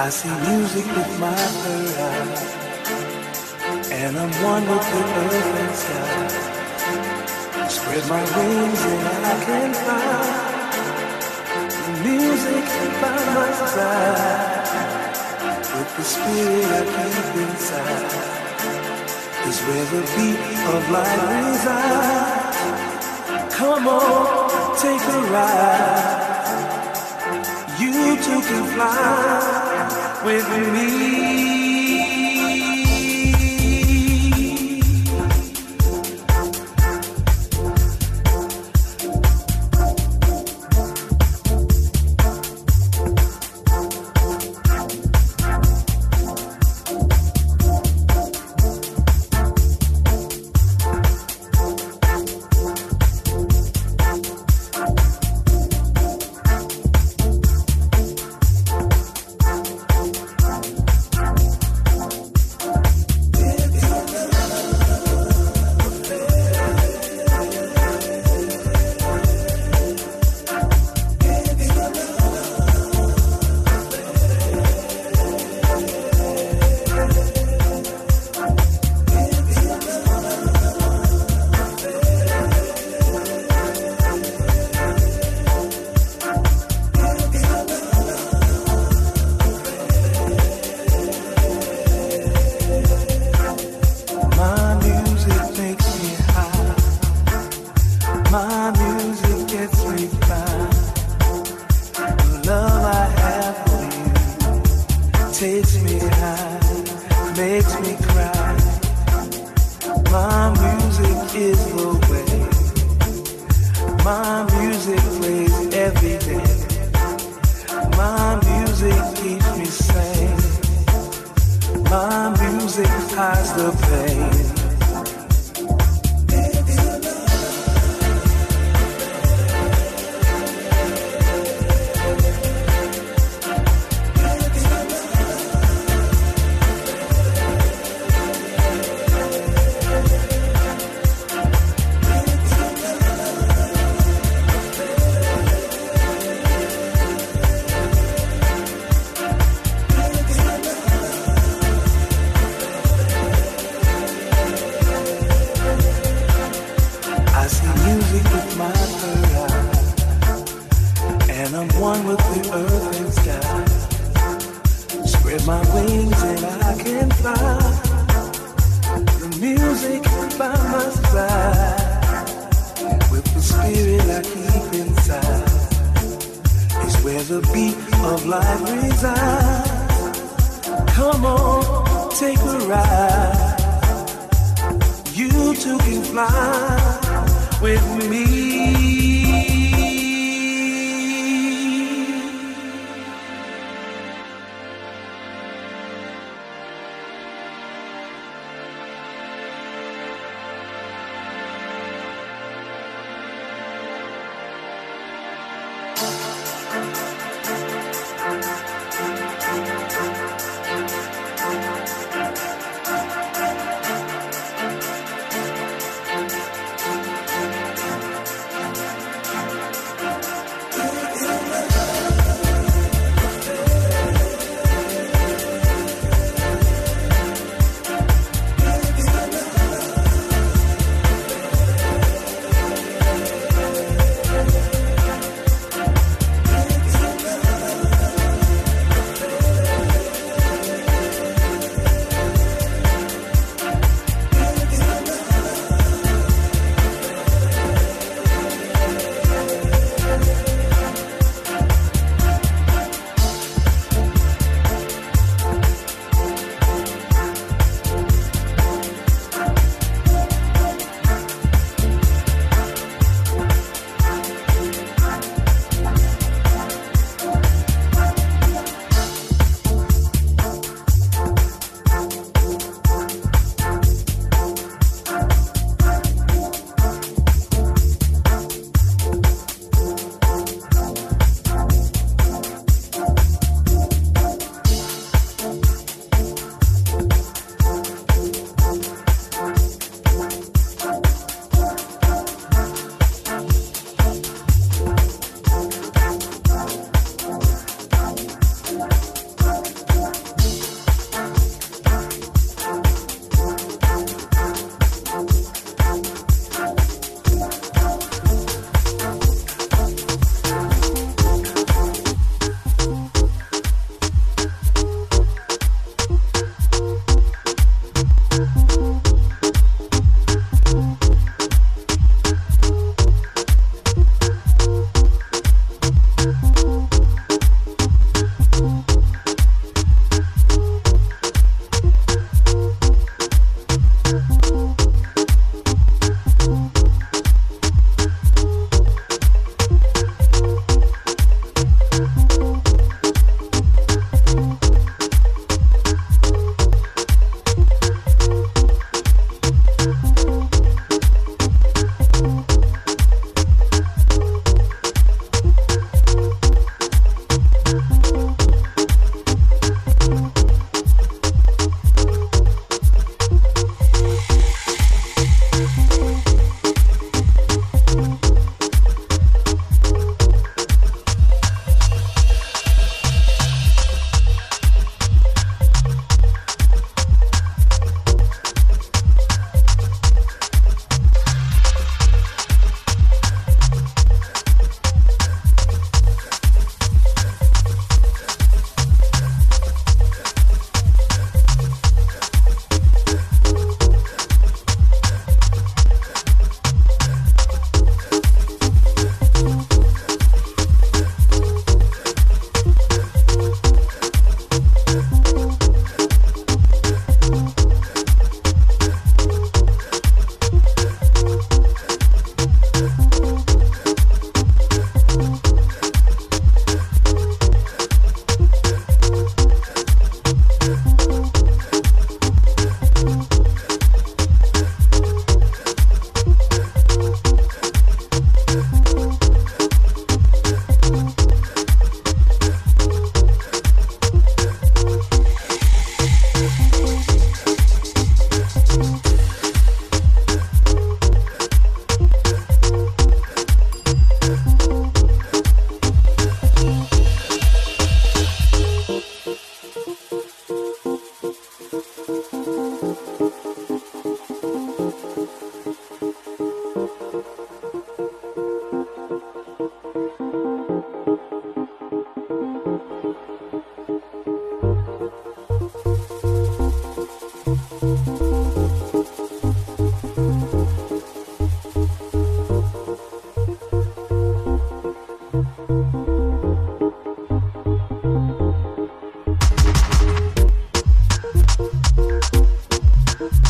I see music with my third eye, and I'm one with the earth and sky. I spread my wings and I can fly. Music by my side, with the spirit I keep inside, is where the beat of life resides. Come on, take a ride. You too can fly. with me. My music is the way. My music plays every day. My music keeps me sane. My music hides the pain. life resides. Come on, take a ride. You too can fly with me.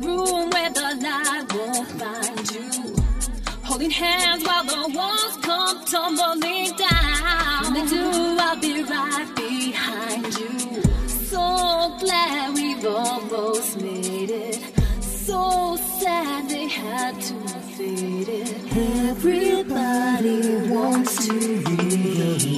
the room where the light won't find you. Holding hands while the walls come tumbling down. When they do, I'll be right behind you. So glad we've almost made it. So sad they had to fade it. Everybody wants to be